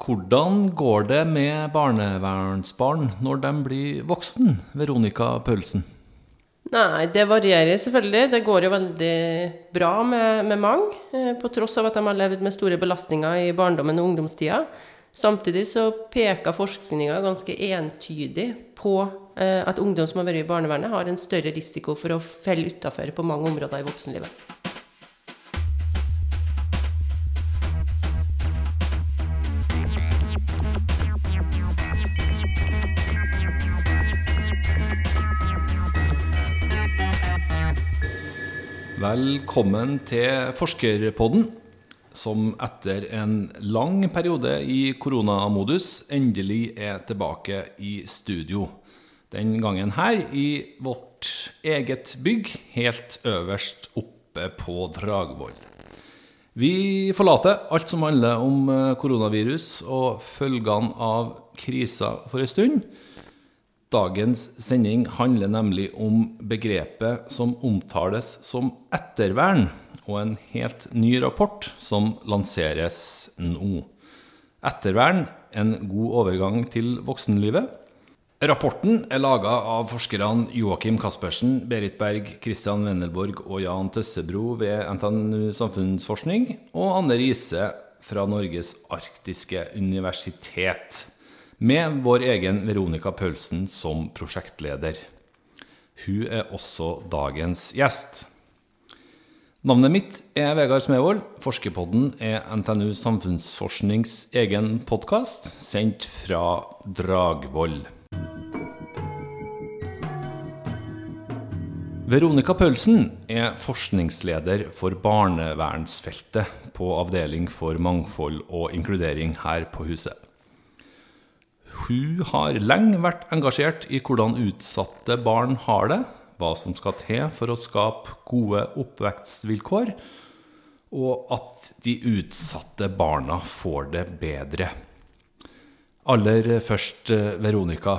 Hvordan går det med barnevernsbarn når de blir voksen, Veronica Paulsen? Nei, det varierer selvfølgelig. Det går jo veldig bra med, med mange, eh, på tross av at de har levd med store belastninger i barndommen og ungdomstida. Samtidig så peker forskninga ganske entydig på eh, at ungdom som har vært i barnevernet, har en større risiko for å felle utafor på mange områder i voksenlivet. Velkommen til Forskerpodden, som etter en lang periode i koronamodus endelig er tilbake i studio. Den gangen her i vårt eget bygg, helt øverst oppe på Dragvoll. Vi forlater alt som handler om eh, koronavirus og følgene av krisa for en stund Dagens sending handler nemlig om begrepet som omtales som ettervern, og en helt ny rapport som lanseres nå. Ettervern en god overgang til voksenlivet. Rapporten er laga av forskerne Joakim Caspersen, Berit Berg, Christian Wendelborg og Jan Tøssebro ved NTNU Samfunnsforskning, og Anne Riise fra Norges arktiske universitet med vår egen Veronica Paulsen som prosjektleder. Hun er også dagens gjest. Navnet mitt er Vegard Smevold. Forskerpodden er NTNU Samfunnsforsknings egen podkast, sendt fra Dragvoll. Veronica Paulsen er forskningsleder for barnevernsfeltet på Avdeling for mangfold og inkludering her på huset. Hun har lenge vært engasjert i hvordan utsatte barn har det, hva som skal til for å skape gode oppvekstvilkår, og at de utsatte barna får det bedre. Aller først, Veronica.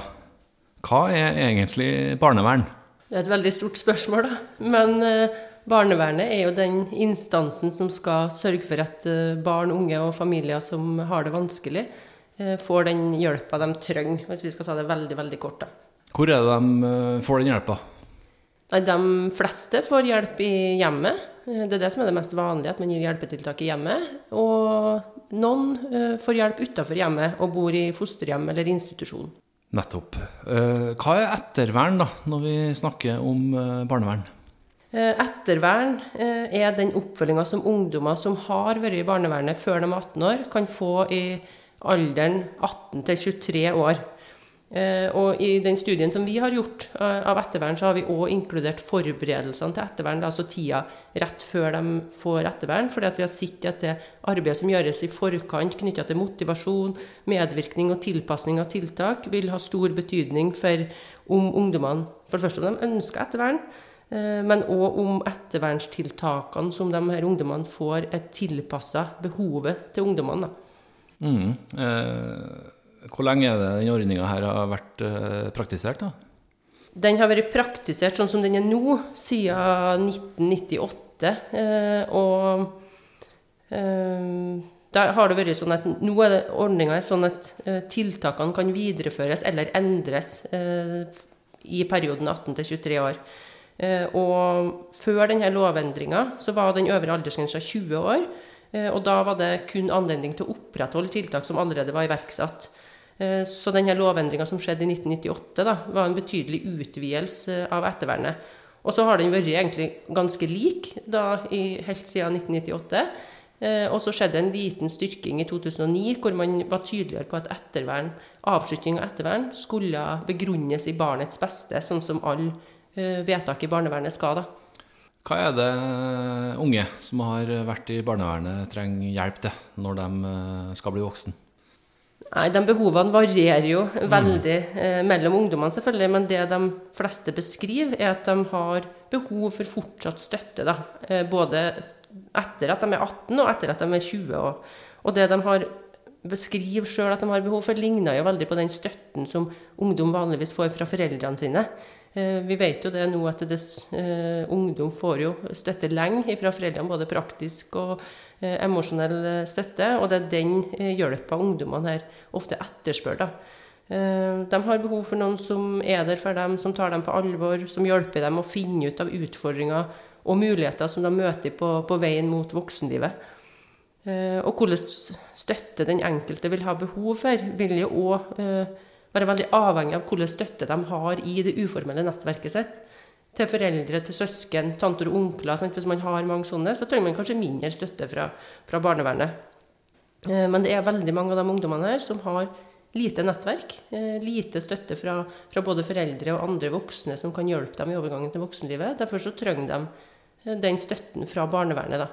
Hva er egentlig barnevern? Det er et veldig stort spørsmål, da. Men eh, barnevernet er jo den instansen som skal sørge for at eh, barn, unge og familier som har det vanskelig, får den hjelpa de trenger, hvis vi skal ta det veldig veldig kort. da. Hvor er det de eh, får den hjelpa? De fleste får hjelp i hjemmet. Eh, det er det som er det mest vanlige, at man gir hjelpetiltak i hjemmet. Og noen får hjelp utafor hjemmet og bor i fosterhjem eller institusjon. Nettopp. Hva er ettervern, da, når vi snakker om barnevern? Ettervern er den oppfølginga som ungdommer som har vært i barnevernet før de er 18 år, kan få i alderen 18 til 23 år. Eh, og i den studien som vi har gjort eh, av ettervern, så har vi òg inkludert forberedelsene til ettervern, altså tida rett før de får ettervern. fordi vi har sett at det arbeidet som gjøres i forkant knytta til motivasjon, medvirkning og tilpasning av tiltak, vil ha stor betydning for om ungdommene For det første om de ønsker ettervern, eh, men òg om ettervernstiltakene som de her ungdommene får, er tilpassa behovet til ungdommene. da. Mm. Eh, hvor lenge er det denne ordninga her har vært eh, praktisert? da? Den har vært praktisert sånn som den er nå, siden 1998. Eh, og eh, da har det vært sånn at nå er ordninga sånn at eh, tiltakene kan videreføres eller endres eh, i perioden 18 til 23 år. og før denne lovendringa så var den øvre aldersgrensa 20 år. Eh, og da var det kun anledning til å opprettholde tiltak som allerede var iverksatt. Eh, så denne lovendringa som skjedde i 1998, da, var en betydelig utvidelse av ettervernet. Og så har den vært egentlig ganske lik da, helt siden 1998. Eh, og så skjedde en liten styrking i 2009, hvor man var tydeligere på at ettervern, avslutning av ettervern skulle begrunnes i barnets beste, sånn som alle vedtak i barnevernet skal. da. Hva er det unge som har vært i barnevernet, trenger hjelp til når de eh, skal bli voksen? Nei, de Behovene varierer jo veldig eh, mellom ungdommene, selvfølgelig. Men det de fleste beskriver, er at de har behov for fortsatt støtte. Da. Eh, både etter at de er 18 og etter at de er 20. Og, og det de har beskriver sjøl at de har behov for, ligner jo veldig på den støtten som ungdom vanligvis får fra foreldrene sine. Eh, vi vet jo det nå at det, eh, ungdom får jo støtte lenge fra foreldrene, både praktisk og eh, emosjonell støtte. Og det er den hjelpa ungdommene her ofte etterspør. da. De har behov for noen som er der for dem, som tar dem på alvor, som hjelper dem å finne ut av utfordringer og muligheter som de møter på, på veien mot voksenlivet. Og hvordan støtte den enkelte vil ha behov for, vil jo òg være veldig avhengig av hvordan støtte de har i det uformelle nettverket sitt. Til foreldre, til søsken, tanter og onkler. Sant? Hvis man har mange sånne, så trenger man kanskje mindre støtte fra, fra barnevernet. Eh, Men det er veldig mange av de ungdommene her som har lite nettverk. eh, Lite støtte fra, fra både foreldre og andre voksne som kan hjelpe dem i overgangen til voksenlivet. Derfor så trenger de eh, den støtten fra barnevernet. da.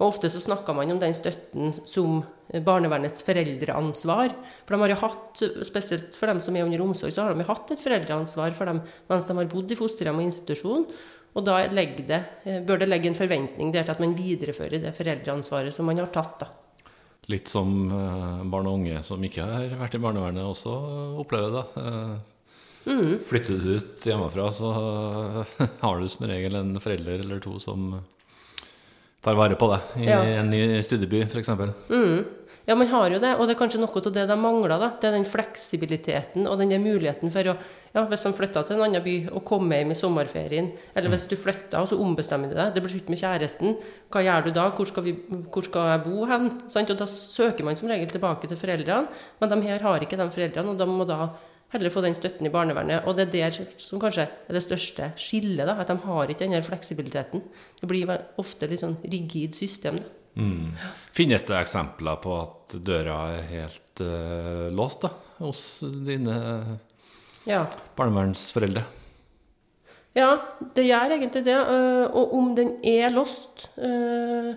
Og Ofte så snakker man om den støtten som barnevernets foreldreansvar. For de har jo hatt, Spesielt for dem som er under omsorg, så har de jo hatt et foreldreansvar for dem mens de har bodd i fosterhjem og institusjon. Og da det, bør det legge en forventning der til at man viderefører det foreldreansvaret som man har tatt. da. Litt som eh, barn og unge som ikke har vært i barnevernet, også opplever det. Eh, Mm. Flytter du ut hjemmefra, så har du som regel en forelder eller to som tar vare på det i Ja. en ny studieby, f.eks. Mm. Ja, man har jo det, og det er kanskje noe av det de mangler. da. Det er den fleksibiliteten og den muligheten for å ja, Hvis man flytter til en annen by og kommer hjem i sommerferien, eller hvis du flytter og så ombestemmer du deg, det blir slutt med kjæresten, hva gjør du da? Hvor skal, vi, hvor skal jeg bo hen? Sant? Og da søker man som regel tilbake til foreldrene, men de her har ikke de foreldrene, og de må da heller få den støtten i barnevernet. Og det er der som kanskje er det største skillet, da, at de har ikke den der fleksibiliteten. Det blir ofte litt sånn rigid system. da. Mm. Finnes det eksempler på at døra er helt uh, låst da, hos dine Ja. barnevernsforeldre? Ja, det gjør egentlig det. øh, Og om den er låst, øh,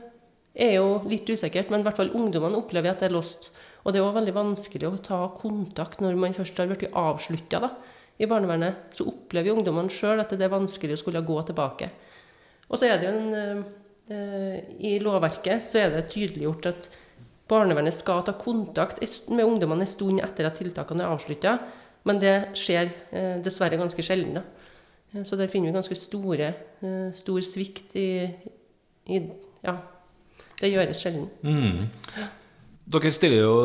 er jo litt usikkert. Men i hvert fall ungdommene opplever at det er lost. Og det er også veldig vanskelig å ta kontakt når man først har blitt avslutta i barnevernet. Så opplever jo ungdommene sjøl at det er vanskelig å skulle gå tilbake. Og så er det jo en øh, I lovverket så er det tydeliggjort at barnevernet skal ta kontakt med ungdommene en stund etter at tiltakene er avslutta. Men det skjer øh, dessverre ganske sjelden. da. Eh, Så der finner vi ganske store, eh, stor svikt i, i Ja, det gjøres sjelden. Mm. Dere stiller jo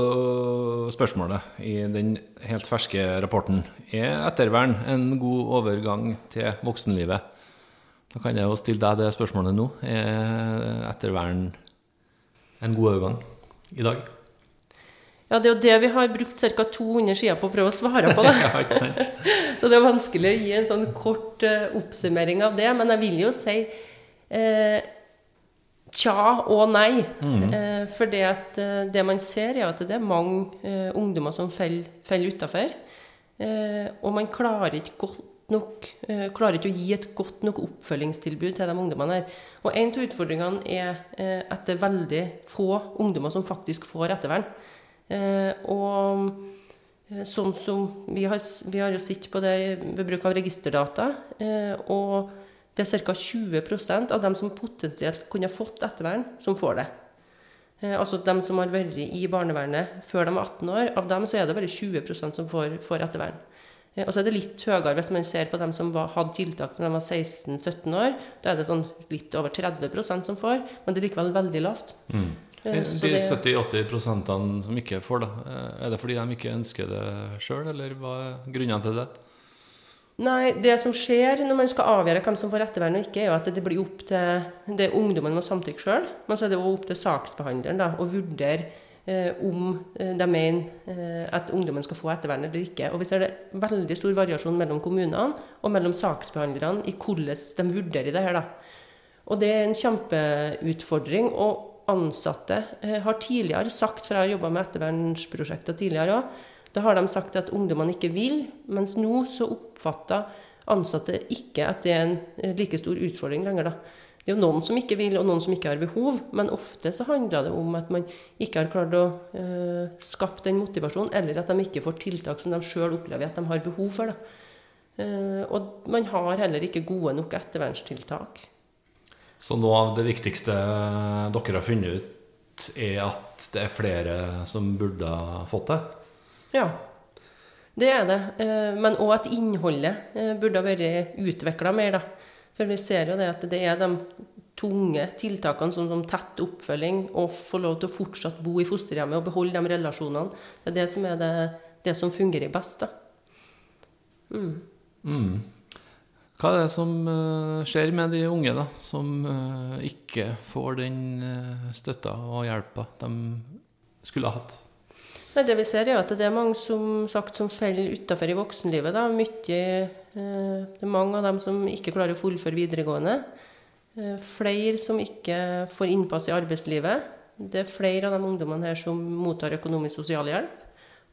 spørsmålet i den helt ferske rapporten Er ettervern en god overgang til voksenlivet? Da kan jeg jo stille deg det spørsmålet nå. Er ettervern en god overgang i dag? Ja, det er jo det vi har brukt ca. 200 sider på å prøve å svare på. Det. Så det er vanskelig å gi en sånn kort eh, oppsummering av det. Men jeg vil jo si eh, tja og nei. Eh, for det, at, eh, det man ser, er at det er mange eh, ungdommer som faller, faller utafor. Eh, og man klarer ikke nok eh, klarer ikke å gi et godt nok oppfølgingstilbud til de ungdommene her. Og en av utfordringene er eh, at det er veldig få ungdommer som faktisk får ettervern. Og sånn som vi har, vi har jo sett på det ved bruk av registerdata, og det er ca. 20% av dem som potensielt kunne fått ettervern, som får det. Eh, altså dem som har vært i barnevernet før de er 18 år, av dem så er det bare 20% som får, får ettervern. Eh, Og så er det litt høyere hvis man ser på dem som var, hadde tiltak når de var 16-17 år. Da er det sånn litt over 30% som får, men det er likevel veldig lavt. Mm. Eh, så De 70-80 prosentene som ikke får eh, er det fordi de ikke ønsker det sjøl, eller hva er grunnene til det? Nei, det som skjer når man skal avgjøre hvem som får ettervern og ikke, er jo at det blir opp til det ungdommen må samtykke sjøl, men så er det også opp til saksbehandleren da, å vurdere eh, om eh, de mener eh, at ungdommen skal få ettervern eller ikke. Og vi ser det veldig stor variasjon mellom kommunene og mellom saksbehandlerne i hvordan de vurderer det her. da. Og det er en kjempeutfordring. og ansatte eh, har tidligere sagt, for jeg har jobba med ettervernsprosjekter tidligere òg, da har de sagt at ungdommene ikke vil, mens nå så oppfatter ansatte ikke at det er en eh, like stor utfordring lenger. da. Det er jo noen som ikke vil, og noen som ikke har behov, men ofte så handler det om at man ikke har klart å eh, skape den motivasjonen, eller at de ikke får tiltak som de sjøl opplever at de har behov for. Eh, og man har heller ikke gode nok ettervernstiltak. Så noe av det viktigste dere har funnet ut, er at det er flere som burde ha fått det? Ja. Det er det. eh, Men òg at innholdet eh, burde ha vært utvikla mer, da. For vi ser jo det at det er de tunge tiltakene som, som tett oppfølging og få lov til å fortsatt bo i fosterhjemmet og beholde de relasjonene. Det er det som er det, det som fungerer best, da. Hva er det som eh, skjer med de unge da, som ikke får den støtta og hjelpa de skulle ha hatt? Nei, det vi ser er at det er mange som, sagt, som faller utafor i voksenlivet. Da. Mykje, eh, det er mange av dem som ikke klarer å fullføre videregående. Eh, flere som ikke får innpass i arbeidslivet. Det er flere av de ungdommene her som mottar økonomisk sosialhjelp.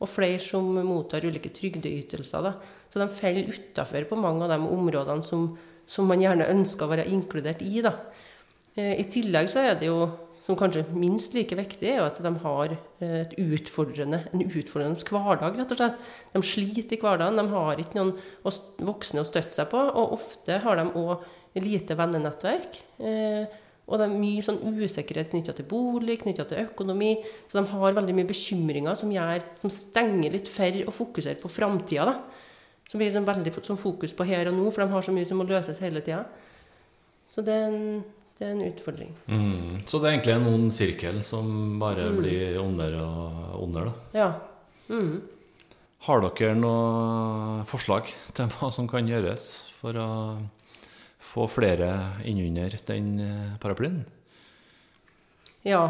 Og flere som mottar ulike trygdeytelser. Da. Så de faller utafor på mange av de områdene som, som man gjerne ønsker å være inkludert i. Da. Eh, I tillegg så er det jo som kanskje er minst like viktig, er at de har eh, utfordrende, en utfordrende hverdag, rett og slett. De sliter i hverdagen, de har ikke noen voksne å støtte seg på, og ofte har de òg lite vennenettverk. Eh, og det er mye sånn usikkerhet knytta til bolig, knytta til økonomi. Så de har veldig mye bekymringer som, gjør, som stenger litt for å fokusere på framtida. Så blir sånn veldig sånn fokus på her og nå, for de har så mye som må løses hele tida. Så det er en, det er en utfordring. Mm. Så det er egentlig en ond sirkel som bare blir ondere og ondere, da. Ja. Mm. Har dere noe forslag til hva som kan gjøres for å få flere innunder den eh, paraplyen? Ja.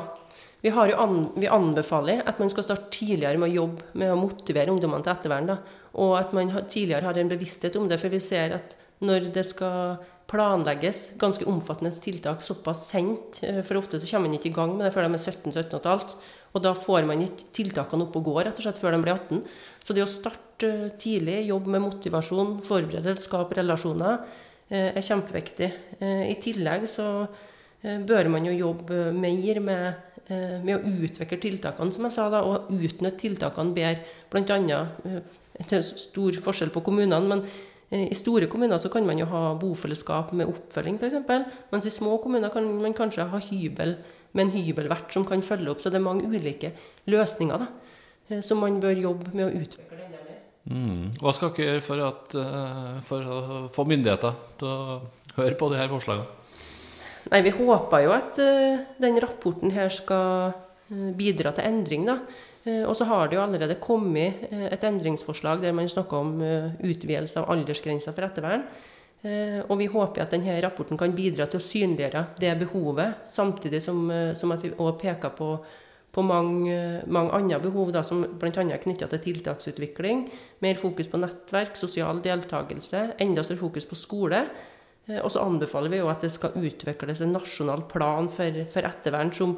Vi, an, vi anbefaler at man skal starte tidligere med å jobbe med å motivere ungdommene til ettervern. Da. Og at man tidligere har en bevissthet om det. For vi ser at når det skal planlegges ganske omfattende tiltak såpass sent, eh, for ofte så kommer man ikke i gang med det før de er 17-17 og et halvt, og da får man ikke tiltakene opp og gå rett og slett før de blir 18. Så det å starte eh, tidlig, jobbe med motivasjon, forberedelse, skape relasjoner, eh, er kjempeviktig. I tillegg så bør man jo jobbe mer med, med å utvikle tiltakene, som jeg sa, da, og utnytte tiltakene bedre. Eh, det er stor forskjell på kommunene, men i store kommuner så kan man jo ha bofellesskap med oppfølging, f.eks. Mens i små kommuner kan man kanskje ha hybel med en hybelvert som kan følge opp. Så det er mange ulike løsninger da, eh, som man bør jobbe med å utvikle enda mer. Mm. Hva skal dere gjøre for, at, eh, for å få myndigheter til å høre på de her forslagene? Nei, vi håper jo at eh, den rapporten her skal eh, bidra til endring, da. Eh, og så har det jo allerede kommet eh, et endringsforslag der man snakker om eh, utvidelse av aldersgrensa for ettervern. Og vi håper at denne rapporten kan bidra til å synliggjøre det behovet, samtidig som, som at vi også peker på, på mange, mange andre behov, da, som bl.a. er knytta til tiltaksutvikling, mer fokus på nettverk, sosial deltakelse, enda større fokus på skole. Og så anbefaler vi jo at det skal utvikles en nasjonal plan for, for ettervern som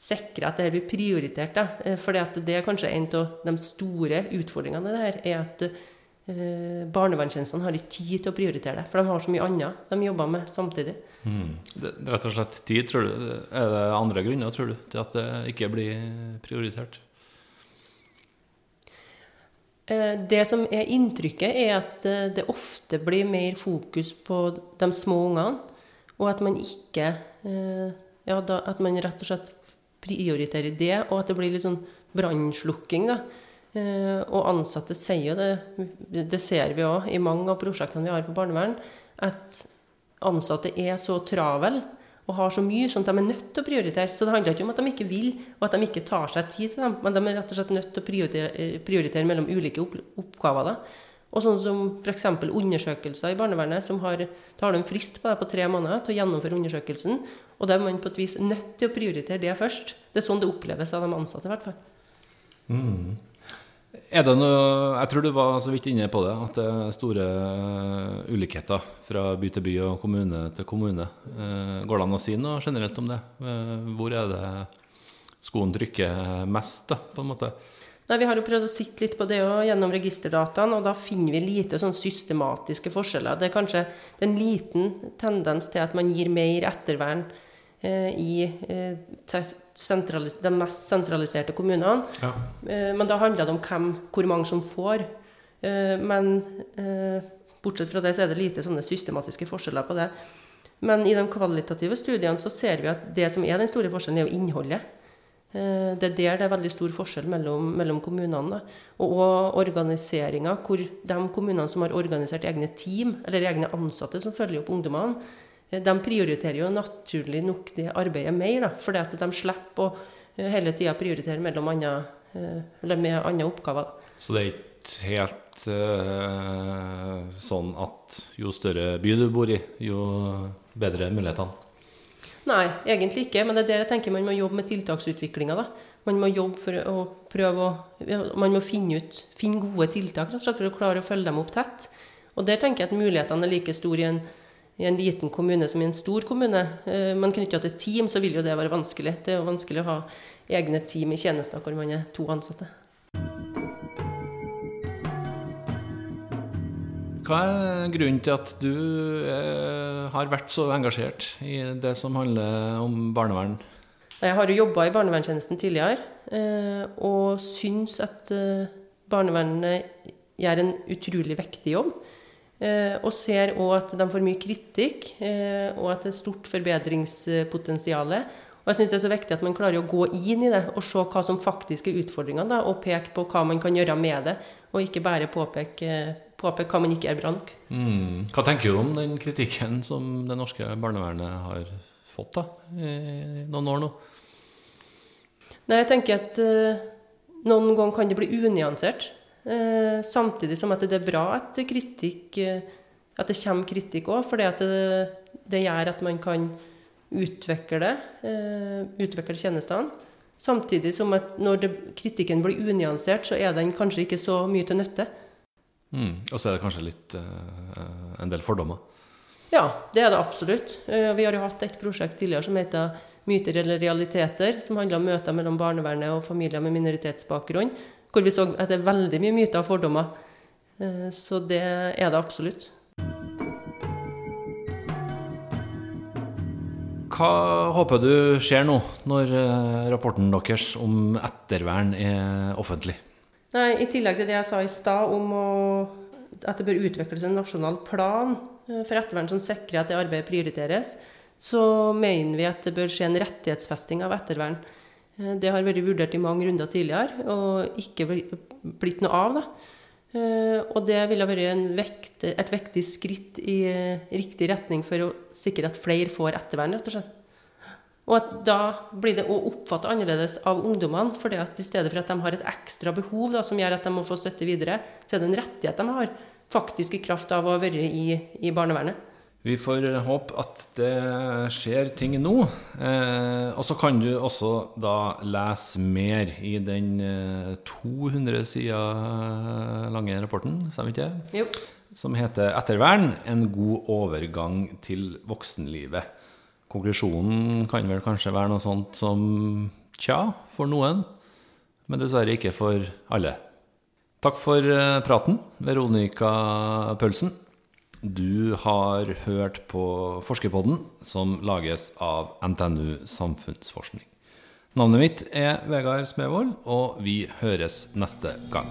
sikrer at dette blir prioritert. Da. Eh, Fordi at det er kanskje en av de store utfordringene det her, er at eh, barnevernstjenestene har ikke tid til å prioritere det. For de har så mye annet de jobber med samtidig. Mm. Det, rett og slett tid, tror du? Er det andre grunner, tror du, til at det ikke blir prioritert? Eh, Det som er inntrykket, er at eh, det ofte blir mer fokus på de små ungene, og at man ikke Ja, da, at man rett og slett prioriterer det, og at det blir litt sånn brannslukking, da. Eh, Og ansatte sier jo det, det ser vi òg i mange av prosjektene vi har på barnevern, at ansatte er så travel og har så mye sånn at de er nødt til å prioritere. Så det handler ikke om at de ikke vil, og at de ikke tar seg tid til dem, men de er rett og slett nødt til å prioritere, prioritere mellom ulike oppgaver. Da. Og sånn som f.eks. undersøkelser i barnevernet, som har, har en frist på det på tre måneder til å gjennomføre undersøkelsen, og da er man på et vis nødt til å prioritere det først. Det er sånn det oppleves av de ansatte, i hvert fall. Er det noe, jeg tror du var så vidt inne på det, at det er store eh, ulikheter fra by til by og kommune til kommune. Eh, Går det an å si noe generelt om det? Eh, Hvor er det skoen trykker mest, da, på en måte? Nei, Vi har jo prøvd å sitte litt på det også, gjennom registerdataene, og da finner vi lite sånn systematiske forskjeller. Det er kanskje en liten tendens til at man gir mer ettervern eh, i eh, de mest sentraliserte kommunene. Ja. Eh, men da handler det om hvem, hvor mange som får. Eh, men eh, bortsett fra det så er det lite sånne systematiske forskjeller på det. Men i de kvalitative studiene så ser vi at det som er den store forskjellen, er jo innholdet. Eh, det er der det er veldig stor forskjell mellom, mellom kommunene. Og, og organiseringa, hvor de kommunene som har organisert egne team, eller egne ansatte som følger opp ungdommene, eh, de prioriterer jo naturlig nok det arbeidet mer, da, fordi at de slipper å eh, hele tida prioritere mellom andre, med andre oppgaver. Så det er ikke helt uh, sånn at jo større by du bor i, jo bedre mulighetene? Nei, egentlig ikke. Men det er der jeg tenker man må jobbe med tiltaksutviklinga. Man må jobbe for å prøve å Man må finne ut finne gode tiltak for å klare å følge dem opp tett. Og der tenker jeg at mulighetene er like store i en, i en liten kommune som i en stor kommune. Eh, men knytta til team så vil jo det være vanskelig. Det er jo vanskelig å ha egne team i tjenester hvor man er to ansatte. Hva er grunnen til at du eh, har vært så engasjert i det som handler om barnevern? Jeg har jo jobba i barnevernstjenesten tidligere, eh, og syns at eh, barnevernet gjør en utrolig viktig jobb. Eh, og ser òg at de får mye kritikk, eh, og at det er stort forbedringspotensial. Og jeg syns det er så viktig at man klarer å gå inn i det og se hva som faktisk er utfordringene, og peke på hva man kan gjøre med det, og ikke bare påpeke påpeke hva man ikke er bra nok. Mm. Hva tenker du om den kritikken som det norske barnevernet har fått da, i noen år nå? Nei, jeg tenker at uh, noen ganger kan det bli unyansert. Uh, samtidig som at det er bra at, kritikk, uh, at det kommer kritikk òg, for det, det, gjør at man kan utvikle, utvikle tjenestene. Samtidig som at når det, kritikken blir unyansert, så er den kanskje ikke så mye til nytte. Mm. Og så er det kanskje litt uh, en del fordommer? Ja, det er det absolutt. Uh, vi har jo hatt et prosjekt tidligere som heter Myter eller realiteter, som handler om møter mellom barnevernet og familier med minoritetsbakgrunn. Hvor vi så at det er veldig mye myter og fordommer. Uh, så det er det absolutt. Hva håper du skjer nå, når rapporten deres om ettervern er offentlig? Nei, I tillegg til det jeg sa i stad om å, at det bør utvikles en nasjonal plan eh, for ettervern som sikrer at det arbeidet prioriteres, så mener vi at det bør skje en rettighetsfesting av ettervern. Eh, det har vært vurdert i mange runder tidligere og ikke blitt noe av. da. Eh, og det ville vært vekt, et viktig skritt i riktig retning for å sikre at flere får ettervern. rett og slett. Og at da blir det òg oppfatta annerledes av ungdommene. For i stedet for at de har et ekstra behov da, som gjør at de må få støtte videre, så er det en rettighet de har, faktisk i kraft av å ha vært i, i barnevernet. Vi får håpe at det skjer ting nå. Eh, og så kan du også da lese mer i den eh, 200 sider lange rapporten, stemmer ikke det? Jo. Som heter 'Ettervern en god overgang til voksenlivet'. Konklusjonen kan vel kanskje være noe sånt som tja, for noen, men dessverre ikke for alle. Takk for eh, praten, Veronica Pølsen. Du har hørt på Forskerpodden, som lages av NTNU Samfunnsforskning. Navnet mitt er Vegard Smevold, og vi høres neste gang.